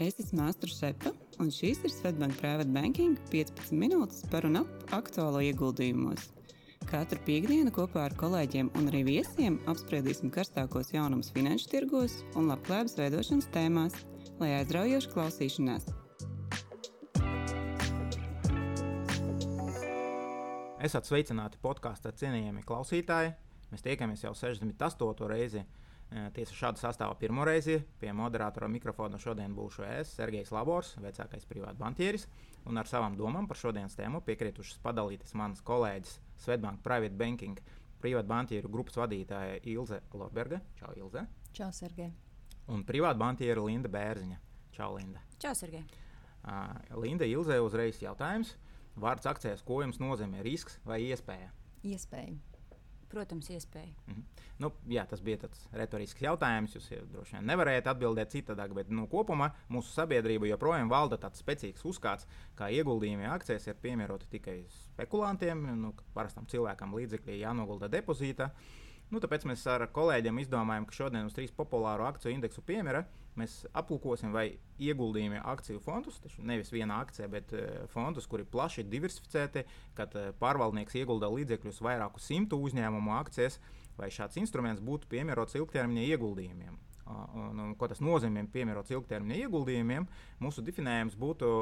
Es esmu Māstra Šepa, un šīs ir Svetbank Private Banking 15 minūtes par un ap aktuālo ieguldījumos. Katru piekdienu kopā ar kolēģiem un arī viesiem apspriedīsim karstākos jaunumus finanšu tirgos un labklājības veidošanas tēmās, lai aizraujoši klausīšanās. Esat sveicināti podkāstā cienījami klausītāji. Mēs tiekamies jau 68. reizi. Tiesa šādu sastāvu pirmo reizi pie moderatora mikrofona šodien būšu es, Sergejs Labors, vecākais privāts bankieris, un ar savām domām par šodienas tēmu piekritušas padalīties manas kolēģis Svetbank Private Banking privātu bankieru grupas vadītāja Ilze Lorberga. Čau, Ilze! Čau, Sergei! Un privātu bankieru Linda Bērziņa. Čau, Linda! Čau, Sergei! Uh, Linda Ilze uzreiz jautājums. Vārds akcijas, ko jums nozīmē risks vai iespēja? Iespēja. Protams, iespēja. Mm -hmm. nu, jā, tas bija tāds retorisks jautājums. Jūs jau droši vien nevarējāt atbildēt citādāk, bet nu, kopumā mūsu sabiedrība joprojām valda tāds spēcīgs uzskats, ka ieguldījumi akcijas ir piemēroti tikai spekulantiem. Nu, parastam cilvēkam līdzekļi jānogulda depozītā. Nu, tāpēc mēs ar kolēģiem izdomājām, ka šodien uz trīs populāru akciju indeksu piemēra mēs aplūkosim, vai ieguldījumi akciju fondus, nevis viena akcija, bet uh, fondus, kuri plaši diversificēti, kad uh, pārvaldnieks iegulda līdzekļus vairāku simtu uzņēmumu akcijas, vai šāds instruments būtu piemērots ilgtermiņa ieguldījumiem. Uh, un, un, ko tas nozīmē piemērots ilgtermiņa ieguldījumiem? Mūsu definējums būtu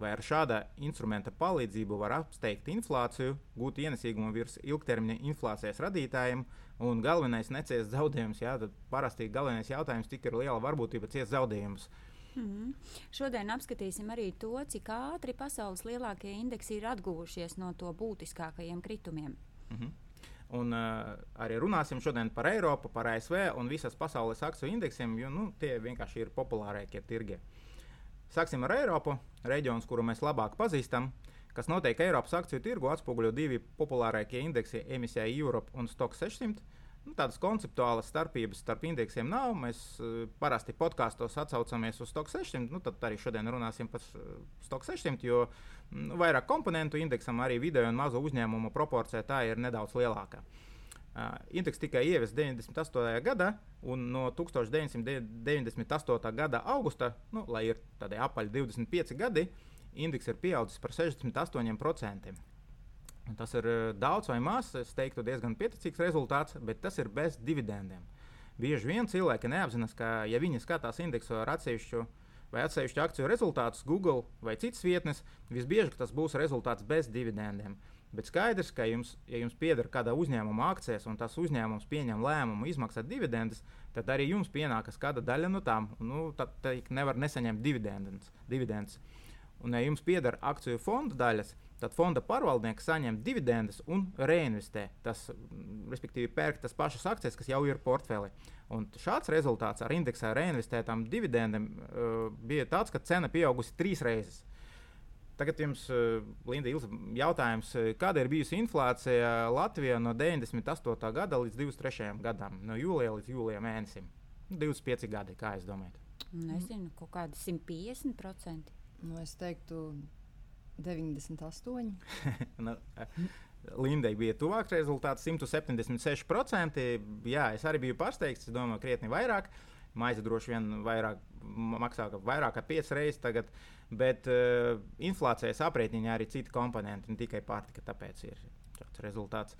vai ar šāda instrumenta palīdzību var apsteigt inflāciju, gūt ienesīgumu virs ilgtermiņa inflācijas radītājiem, un galvenais neciest zaudējumus. Jā, tad parasti galvenais jautājums tik ir liela varbūtība ciest zaudējumus. Mm -hmm. Šodien apskatīsim arī to, cik ātri pasaules lielākie indeksi ir atguvušies no to būtiskākajiem kritumiem. Mm -hmm. Un uh, arī runāsim šodien par Eiropu, par ASV un visas pasaules akciju indeksiem, jo nu, tie vienkārši ir populārākie tirgi. Sāksim ar Eiropu, reģions, kuru mēs labāk pazīstam. Kas notiek Eiropas akciju tirgu, atspoguļo divi populārākie indeksi - emisija Europe un Stock 600. Nu, tādas konceptuālas starpības starp indeksiem nav. Mēs uh, parasti podkāstos atsaucamies uz Stock 600. Nu, tad arī šodien runāsim par uh, Stock 600, jo nu, vairāk komponentu indeksam arī video un mazo uzņēmumu proporcija tā ir nedaudz lielāka. Uh, indeks tika ieviests 98. gadā, un no 1998. gada augusta, nu, lai ir tādi apaļi 25 gadi, indeks ir pieaudzis par 68%. Un tas ir daudz vai maz, es teiktu, diezgan pieticīgs rezultāts, bet tas ir bez dividendiem. Bieži vien cilvēki neapzinās, ka, ja viņi skatās indeksu ar atsevišķu vai atsevišķu akciju rezultātus Google vai citas vietnes, visbiežāk tas būs rezultāts bez dividendiem. Bet skaidrs, ka jums, ja jums pieder kāda uzņēmuma akcijas un tas uzņēmums pieņem lēmumu izmaksāt dividendus, tad arī jums pienākas kāda daļa no tām. Nu, tad nevar nesaņemt dividendus. Un, ja jums pieder akciju fonda daļas, tad fonda pārvaldnieks saņem dividendus un reinvestē. Tas, respektīvi, pērk tas pašas akcijas, kas jau ir portfelī. Un šāds rezultāts ar indeksā reinvestētām dividendiem uh, bija tāds, ka cena pieaugusi trīs reizes. Tagad jums, eh, Linda, Ilza, jautājums, kāda ir bijusi inflācija Latvijā no 98. gada līdz 23. gadam, no jūlija līdz jūlijā mēnesim? 25 gadi, kā jūs domājat? Nezinu, kaut kādi 150%. Nu, es teiktu, 98. nu, Lindai bija tuvāks rezultāts, 176%. Jā, es arī biju pārsteigts, es domāju, krietni vairāk. Uh, Maize droši vien vairāk, maksā vairāk kā 5 reizes tagad, bet uh, inflācijas aprēķinā arī citi komponenti, ne tikai pārtika. Tāpēc ir šāds rezultāts.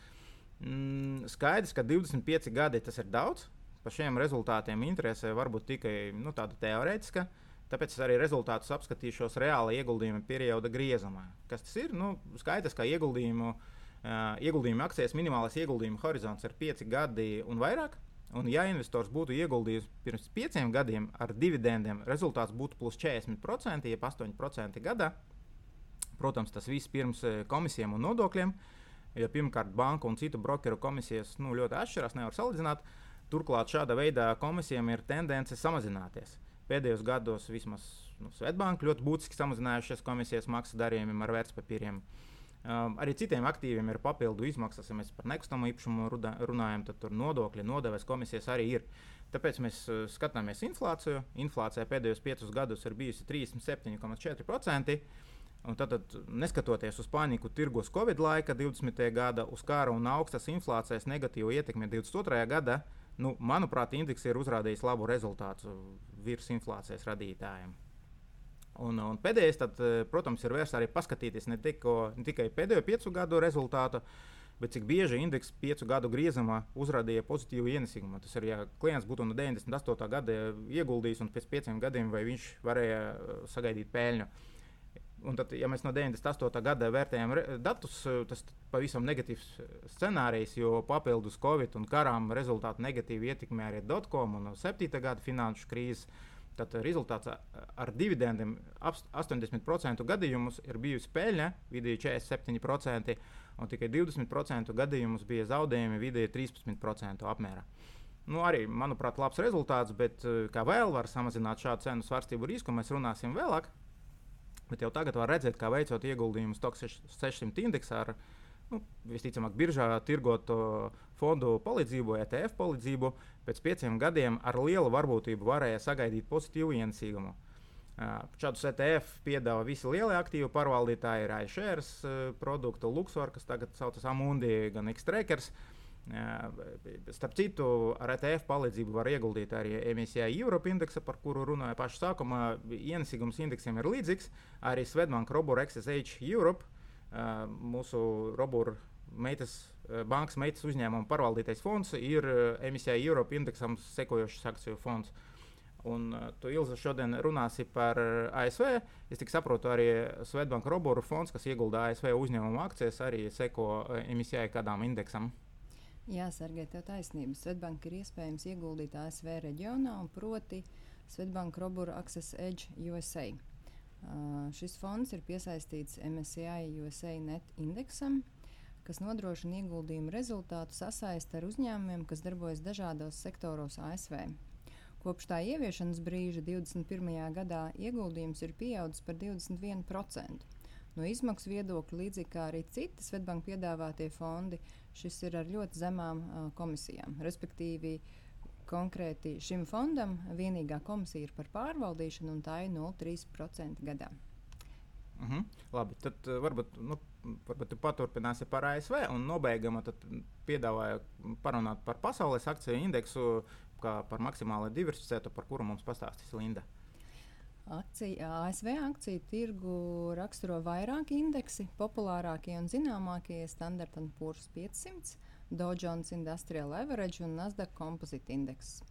Mm, skaidrs, ka 25 gadi tas ir daudz. Par šiem rezultātiem interesē varbūt tikai nu, tāda teorētiska. Tāpēc es arī rezultātus apskatīšos reāla ieguldījuma perioda griezumā. Kas tas ir? Nu, skaidrs, ka ieguldījumu, uh, ieguldījumu akcijas minimālais ieguldījuma horizonts ir 5 gadi un vairāk. Un, ja investors būtu ieguldījis pirms pieciem gadiem ar dividendiem, rezultāts būtu plus 40%, jeb 8% gadā. Protams, tas viss pirms eh, komisijām un nodokļiem. Jo pirmkārt, banku un citu brokeru komisijas nu, ļoti atšķirās, nevar salīdzināt. Turklāt šāda veida komisijām ir tendence samazināties. Pēdējos gados vismaz nu, Svetbanka ļoti būtiski samazinājušās komisijas maksas darījumiem ar vērtspapīriem. Um, arī citiem aktīviem ir papildu izmaksas. Ja mēs par nekustamo īpašumu runājam, tad tur nodokļi, nodevas komisijas arī ir. Tāpēc mēs uh, skatāmies inflāciju. Inflācija pēdējos piecus gadus ir bijusi 37,4%. Un tad, neskatoties uz paniku tirgos Covid laika, 20. gada uz kara un augstas inflācijas negatīvu ietekmi 22. gadā, nu, manuprāt, indeks ir uzrādījis labu rezultātu virs inflācijas radītājiem. Un, un pēdējais, tad, protams, ir vērts arī paskatīties ne, tiko, ne tikai pēdējo piecu gadu rezultātu, bet cik bieži indeks piecu gadu griezumā uzrādīja pozitīvu ienesīgumu. Tas ir, ja klients būtu no 98. gada ieguldījis un pēc pieciem gadiem, vai viņš varēja sagaidīt peļņu. Un tad, ja mēs no 98. gada vērtējam datus, tas pavisam negatīvs scenārijs, jo papildus Covid un karām rezultāti negatīvi ietekmē arī dotcom un 7. gada finanšu krīzes. Tad rezultāts ar dividendiem 80% gadījumus ir bijusi peļņa, vidēji 47%, un tikai 20% gadījumus bija zaudējumi vidēji 13% apmērā. Nu, arī, manuprāt, labs rezultāts, bet kā vēl var samazināt šādu cenu svārstību risku, mēs runāsim vēlāk. Bet jau tagad var redzēt, kā veicot ieguldījumus TOX 600 indeksā ar nu, visticamāk biržā tirgoto fondu palīdzību, ETF palīdzību, pēc pieciem gadiem ar lielu varbūtību varēja sagaidīt pozitīvu ienesīgumu. Šādus ETF piedāvā visi lielie aktīvu pārvaldītāji, ir iShares produktu, Luxor, kas tagad saucas Amundi, gan Xtrackers. Uh, Starp citu, ar ETF palīdzību var ieguldīt arī MSCI Europe indeksa, par kuru runāju pašā sākumā. Ienesīgums indeksiem ir līdzīgs. Arī Svetbank Robur XSH Europe, mūsu Robur meitas, bankas meitas uzņēmuma pārvaldītais fonds, ir MSCI Europe indeksam sekojošs akciju fonds. Un tu, Ilza, šodien runāsi par ASV. Es tik saprotu, arī Svetbank Roboru fonds, kas iegulda ASV uzņēmumu akcijas, arī seko emisijai kādām indeksam. Jā, Sergei, tev taisnība. Svetbanka ir iespējams ieguldīt ASV reģionā, un proti Svetbanka Robura Access Edge USA. Uh, šis fonds ir piesaistīts MSCI USA net indeksam, kas nodrošina ieguldījumu rezultātu sasaist ar uzņēmumiem, kas darbojas dažādos sektoros ASV. Kopš tā ieviešanas brīža 21. gadā ieguldījums ir pieaudzis par 21%. No izmaksu viedokļa, līdzīgi kā arī citi Svetbanka piedāvātie fondi, šis ir ar ļoti zemām uh, komisijām. Respektīvi, konkrēti šim fondam vienīgā komisija ir par pārvaldīšanu, un tā ir 0,3% gadā. Uh mhm. -huh. Labi, tad uh, varbūt, nu, varbūt tu paturpināsi par ASV un nobeigama piedāvāja parunāt par pasaules akciju indeksu, kā par maksimāli diversificētu, par kuru mums pastāstīs Linda. Uh, Akcija, ASV akciju tirgu raksturo vairāki indeksi. Populārākie un zināmākie ir Standard Poor's 500, Dow Jones Industrial Average un Nasdaq Composite Index.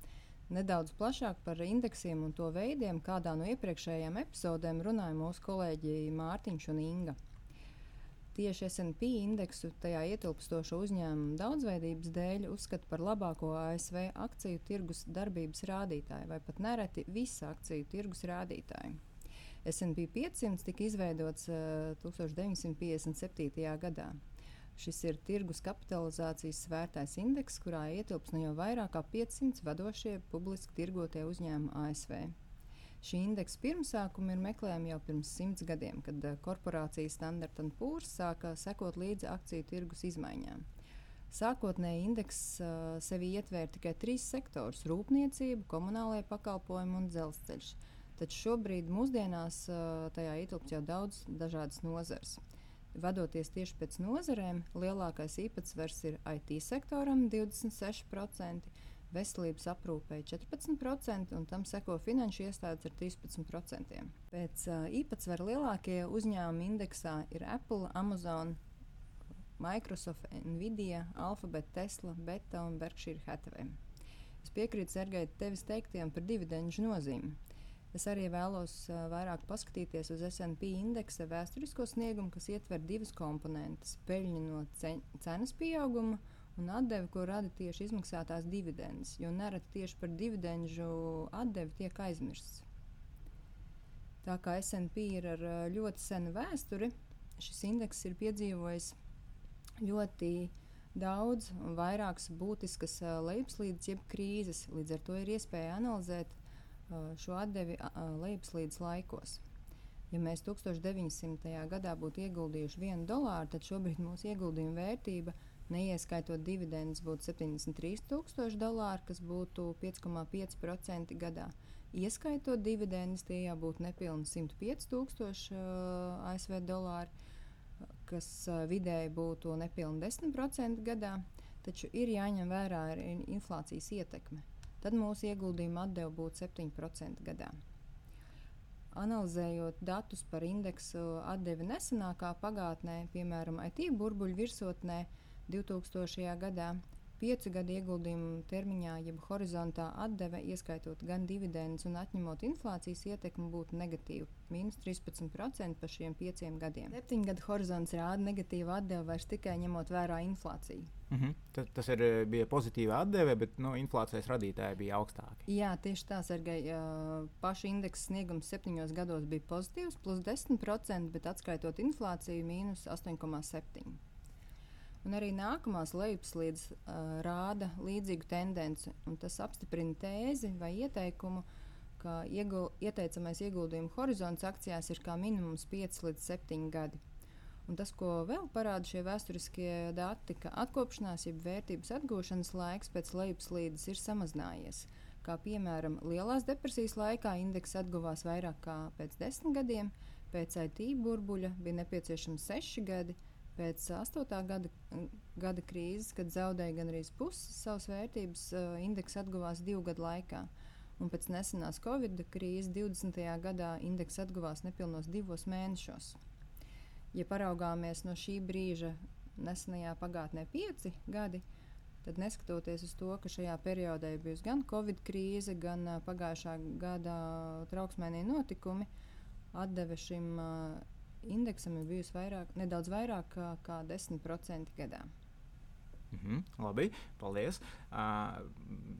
Nedaudz plašāk par indeksiem un to veidiem, kādā no iepriekšējām epizodēm runāja mūsu kolēģi Mārtiņš un Inga. Tieši SP indeksu tajā ietilpstošo uzņēmumu daudzveidības dēļ uzskata par labāko ASV akciju tirgus darbības rādītāju, vai pat nereti visu akciju tirgus rādītāju. SP 500 tika izveidots uh, 1957. gadā. Šis ir tirgus kapitalizācijas svērtais indeks, kurā ietilps no jau vairāk kā 500 vadošie publiski tirgotie uzņēmumi ASV. Šī indeksa pirmsākumi ir meklējami jau pirms simts gadiem, kad uh, korporācija Standard Poor's sāka sekot līdzi akciju tirgus izmaiņām. Sākotnēji indeks uh, sevi ietvēra tikai trīs sektorus - rūpniecība, komunālajie pakalpojumi un dzelzceļš. Taču šobrīd mūsdienās uh, tajā ietilpst jau daudz dažādas nozares. Vadoties tieši pēc nozarēm, lielākais īpatsvars ir IT sektoram - 26%, veselības aprūpei 14%, un tam seko finanšu iestādes ar 13%. Pēc uh, īpatsvara lielākie uzņēmumi indeksā ir Apple, Amazon, Microsoft, Nvidia, Alphabet, Tesla, Beta un Berkshire Hathaway. Es piekrītu Sergei tevis teiktiem par dividendžu nozīmi. Es arī vēlos uh, vairāk paskatīties uz SP indeksa vēsturisko sniegumu, kas ietver divas komponentes - peļņu no cenas pieauguma un atdevi, ko rada tieši izmaksātās dividendes, jo nereti tieši par dividendžu atdevi tiek aizmirsts. Tā kā SP ir ar ļoti senu vēsturi, šis indeks ir piedzīvojis ļoti daudz un vairākas būtiskas lejupslīdes, jeb krīzes. Līdz ar to ir iespēja analizēt šo atdevi lejupslīdes laikos. Ja mēs 1900. gadā būtu ieguldījuši vienu dolāru, tad šobrīd mūsu ieguldījuma vērtība ir Neieskaitot dividendus, būtu 73,000 dolāri, kas būtu 5,5% gadā. Ieskaitot dividendus, tie jābūt nepilni 105,000 uh, ASV dolāri, kas uh, vidēji būtu nepilni 10% gadā. taču ir jāņem vērā arī inflācijas ietekme. Tad mūsu ieguldījuma atdeve būtu 7% gadā. Analizējot datus par indeksu atdevi nesenākā pagātnē, piemēram, IT burbuļu virsotnē 2000. gadā, piecu gadu ieguldījumu termiņā, jeb horizontā atdeve, ieskaitot gan dividendus un atņemot inflācijas ietekmi, būtu negatīva - minus 13% par šiem pieciem gadiem. Septiņu gadu horizonts rāda negatīvu atdevi vairs tikai ņemot vērā inflāciju. Mm -hmm. tas, tas ir, bija pozitīva atdeve, bet nu, inflācijas radītāji bija augstāki. Jā, tieši tā, Sergei. Uh, paša indeksa sniegums septiņos gados bija pozitīvs, plus 10%, bet atskaitot inflāciju, mīnus 8,7%. Un arī nākamās lejupslīdes uh, rāda līdzīgu tendenci. Tas apstiprina tēzi vai ieteikumu, ka iegul, ieteicamais ieguldījuma horizonts akcijās ir kā minimums 5 līdz 7 gadi. Un tas, ko vēl parāda šie vēsturiskie dati, ka atkopšanās, jeb vērtības atgūšanas laiks pēc lejupslīdes ir samazinājies. Kā piemēram, lielās depresijas laikā indeks atguvās vairāk kā pēc desmit gadiem, pēc IT burbuļa bija nepieciešams seši gadi, Pēc 8. gada, gada krīzes, kad zaudēja gandrīz pusi savas vērtības, indeks atguvās divu gadu laikā. Un pēc nesenās Covid krīzes 20. gadā indeks atguvās nepilnos divos mēnešos. Ja paraugāmies no šī brīža nesenajā pagātnē, pieci gadi, tad neskatoties uz to, ka šajā periodā ir bijusi gan Covid krīze, gan pagājušā gada trauksmēnie notikumi, atdeve šim indeksam ir bijusi vairāk, nedaudz vairāk kā, kā 10% gadā. -hmm, labi, paldies. Uh,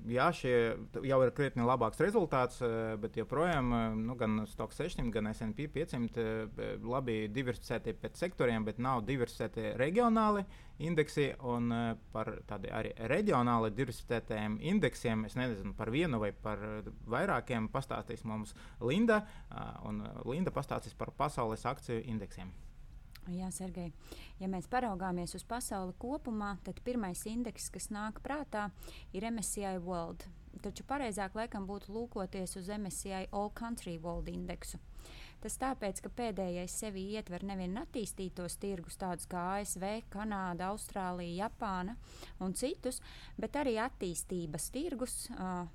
jā, šie jau ir krietni labāks rezultāts, bet joprojām nu, gan Stoks 600, gan SP 500 uh, labi diversificēti pēc sektoriem, bet nav diversificēti reģionāli indeksi. Un par tādiem arī reģionāli diversificētiem indeksiem, es nezinu par vienu vai par vairākiem, pastāstīs mums Linda. Uh, un Linda pastāstīs par pasaules akciju indeksiem. Jā, Sergei. Ja mēs paraugāmies uz pasauli kopumā, tad pirmais indeks, kas nāk prātā, ir MSCI World. Taču pareizāk laikam būtu lūkoties uz MSCI All Country World indeksu. Tas tāpēc, ka pēdējais sevi ietver nevien attīstītos tirgus, tādus kā ASV, Kanāda, Austrālija, Japāna un citus, bet arī attīstības tirgus. Uh,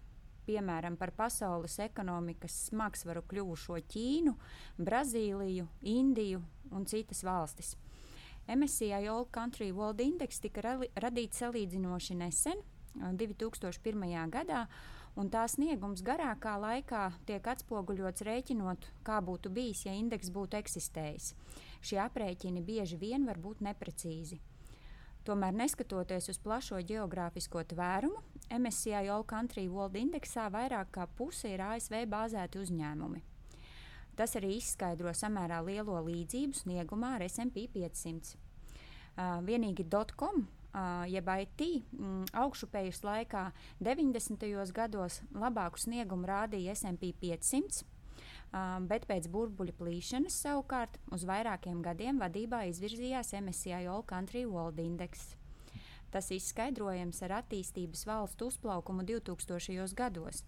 piemēram, par pasaules ekonomikas smagsvaru kļuvušo Ķīnu, Brazīliju, Indiju un citas valstis. MSCI All Country World Index tika radīts salīdzinoši nesen, 2001. gadā, un tā sniegums garākā laikā tiek atspoguļots rēķinot, kā būtu bijis, ja indeks būtu eksistējis. Šie aprēķini bieži vien var būt neprecīzi. Tomēr, neskatoties uz plašo geogrāfisko tvērumu, MSCI All Country World Indexā vairāk kā puse ir ASV bāzēti uzņēmumi. Tas arī izskaidro samērā lielo līdzību sniegumā ar SP 500. Uh, vienīgi dotcom, jeb IT, mm, augšupējas laikā 90. gados labāku sniegumu rādīja SP 500. Um, bet pēc burbuļu plīšanas savukārt uz vairākiem gadiem vadībā izvirzījās MSCI All Country World Index. Tas izskaidrojams ar attīstības valstu uzplaukumu 2000. gados.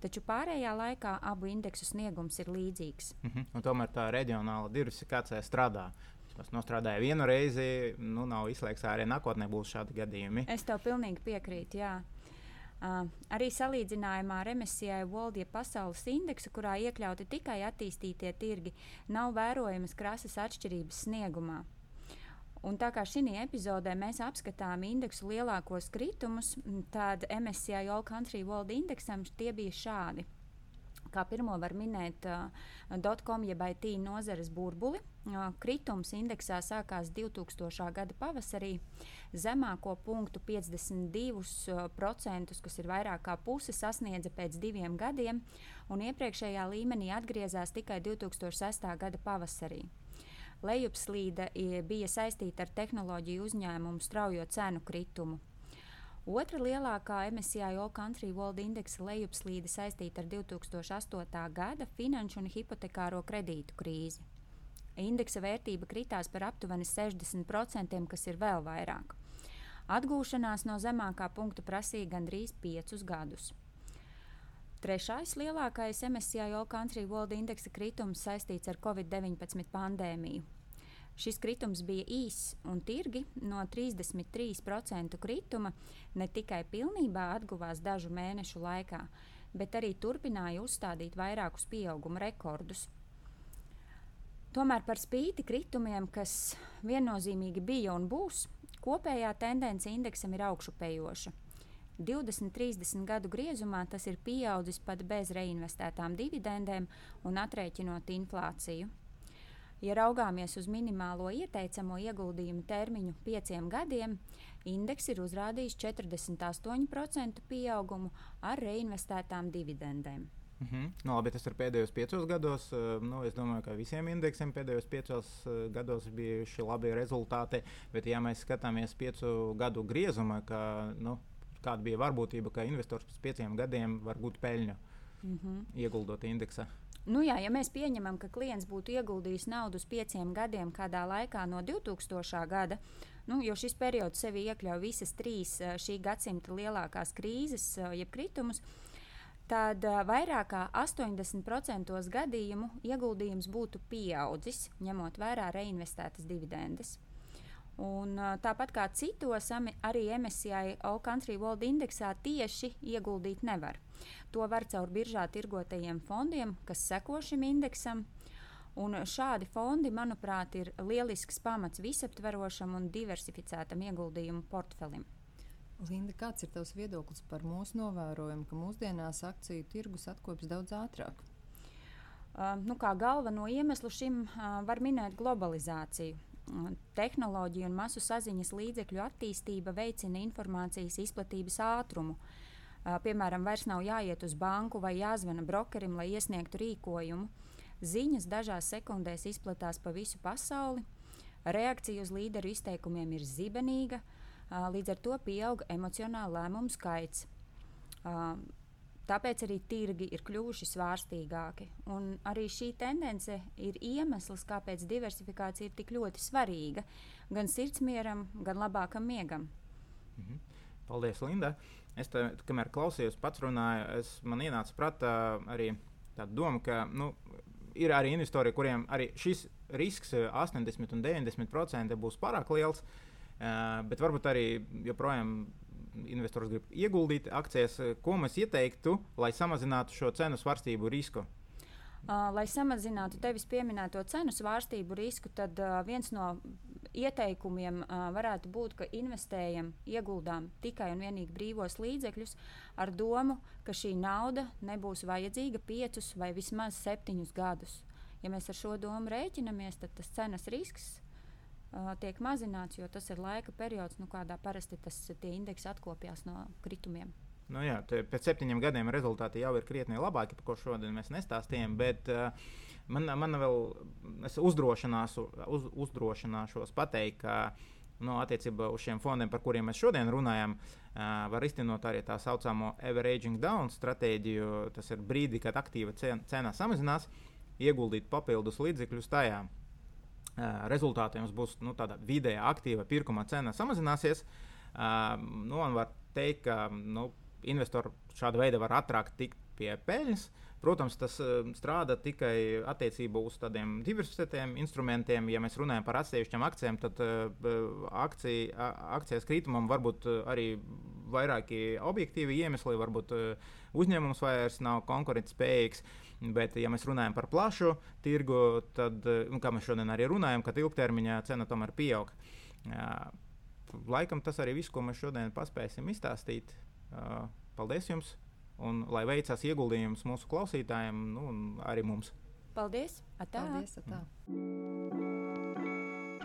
Taču pārējā laikā abu indeksu sniegums ir līdzīgs. Mm -hmm. Tomēr tā reģionāla diversifikācija strādā. Tas nostrādāja vienu reizi, nu, nav izslēgts, arī nākotnē būs šādi gadījumi. Es tev pilnīgi piekrītu. Jā. Uh, arī salīdzinājumā ar MSCI World ja pasaules indeksu, kurā iekļauti tikai attīstītie tirgi, nav vērojamas krasas atšķirības sniegumā. Un tā kā šī epizodē mēs apskatām indeksu lielākos kritumus, tad MSCI All Country World Indexam tie bija šādi. Kā pirmo var minēt dotcom jeb IT nozares burbuli. Kritums indeksā sākās 2000. gada pavasarī. Zemāko punktu 52%, kas ir vairāk kā puse, sasniedza pēc diviem gadiem, un iepriekšējā līmenī atgriezās tikai 2006. gada pavasarī. Lejupslīde bija saistīta ar tehnoloģiju uzņēmumu straujo cenu kritumu. Otra lielākā MSCI All Country World Indexa lejupslīde saistīta ar 2008. gada finanšu un hipotekāro kredītu krīzi. Indeksa vērtība kritās par aptuveni 60%, kas ir vēl vairāk. Atgūšanās no zemākā punkta prasīja gandrīz 5 gadus. Trešais lielākais MSCI All Country World Indexa kritums saistīts ar Covid-19 pandēmiju. Šis kritums bija īss, un tirgi no 33% krituma ne tikai pilnībā atguvās dažu mēnešu laikā, bet arī turpināja uzstādīt vairākus pieauguma rekordus. Tomēr par spīti kritumiem, kas viennozīmīgi bija un būs, kopējā tendence indeksam ir augšupejoša. 20, 30 gadu griezumā tas ir pieaudzis pat bez reinvestētām dividendēm un aprēķinot inflāciju. Ja raugāmies uz minimālo ieteicamo ieguldījumu termiņu pieciem gadiem, indeks ir uzrādījis 48% pieaugumu ar reinvestētām dividendēm. Mm -hmm. nu, labi, tas ir pēdējos piecos gados. Nu, es domāju, ka visiem indeksiem pēdējos piecos gados bijuši labi rezultāti. Bet, ja mēs skatāmies piecu gadu griezumā, ka, nu, kāda bija varbūtība, ka investors pēc pieciem gadiem var gūt peļņu, mm -hmm. ieguldot indeksā? Nu jā, ja mēs pieņemam, ka klients būtu ieguldījis naudu uz pieciem gadiem kādā laikā no 2000. gada, nu, jo šis periods sevi iekļauj visas trīs šī gadsimta lielākās krīzes, jeb kritumus, tad vairāk kā 80% gadījumu ieguldījums būtu pieaudzis, ņemot vērā reinvestētas dividendes. Un, tāpat kā citos, arī MSCI All Country World indeksā tieši ieguldīt nevar. To var caur biržā tirgotajiem fondiem, kas seko šim indeksam. Un šādi fondi, manuprāt, ir lielisks pamats visaptverošam un diversificētam ieguldījumu portfelim. Linda, kāds ir tavs viedoklis par mūsu novērojumu, ka mūsdienās akciju tirgus atkopjas daudz ātrāk? Uh, nu, kā galveno iemeslu šim uh, var minēt globalizāciju. Tehnoloģija un masu saziņas līdzekļu attīstība veicina informācijas izplatības ātrumu. Piemēram, vairs nav jāiet uz banku vai jāzvana brokerim, lai iesniegtu rīkojumu. Ziņas dažās sekundēs izplatās pa visu pasauli. Reakcija uz līderu izteikumiem ir zibenīga, līdz ar to pieaug emocionāla lēmumu skaits. Tāpēc arī tirgi ir kļuvuši svārstīgāki. Un arī šī tendence ir iemesls, kāpēc diversifikācija ir tik ļoti svarīga gan sirdsmieram, gan labākam miegam. Mhm. Paldies, Linda! Es te, kamēr klausījos, pats runāju, es, man ienāca prātā arī tāda doma, ka nu, ir arī investori, kuriem arī šis risks 80 un 90% būs pārāk liels, uh, bet varbūt arī joprojām investors grib ieguldīt akcijas. Ko mēs ieteiktu, lai samazinātu šo cenu svārstību risku? Uh, lai samazinātu tevis pieminēto cenu svārstību risku, tad uh, viens no ieteikumiem uh, varētu būt, ka investējam, ieguldām tikai un vienīgi brīvos līdzekļus ar domu, ka šī nauda nebūs vajadzīga piecus vai vismaz septiņus gadus. Ja mēs ar šo domu rēķinamies, tad tas cenas risks tiek mazināts, jo tas ir laika periods, nu, kādā parasti tas, tie indeksi atkopjas no kritumiem. Nu jā, pēc septiņiem gadiem rezultāti jau ir krietni labāki, par ko šodien mēs nestāstījām. Bet, uh, Man, man vēl es uz, uzdrošināšos pateikt, ka nu, attiecībā uz šiem fondiem, par kuriem mēs šodien runājam, uh, var iztenot arī tā saucamo averaging down stratēģiju. Tas ir brīdi, kad aktīva cena samazinās, ieguldīt papildus līdzekļus tajā. Rezultātā jums būs nu, tāda vidēja aktīva pirkuma cena samazināsies. Uh, nu, var teikt, ka nu, investori šāda veida var ātrāk tikt pie peļņas. Protams, tas uh, strādā tikai attiecībā uz tādiem diversificētiem instrumentiem. Ja mēs runājam par atsevišķām akcijām, tad uh, akcija, akcijas kritumam var būt arī vairāki objektīvi iemesli. Varbūt uh, uzņēmums vairs nav konkurētspējīgs. Bet, ja mēs runājam par plašu tirgu, tad, nu, kā mēs šodien arī runājam, ka ilgtermiņā cena tomēr pieaug. Uh, laikam tas arī viss, ko mēs šodien paspēsim izstāstīt. Uh, paldies jums! un lai veicas ieguldījums mūsu klausītājiem, nu, un arī mums. Paldies! Atā. Paldies atā.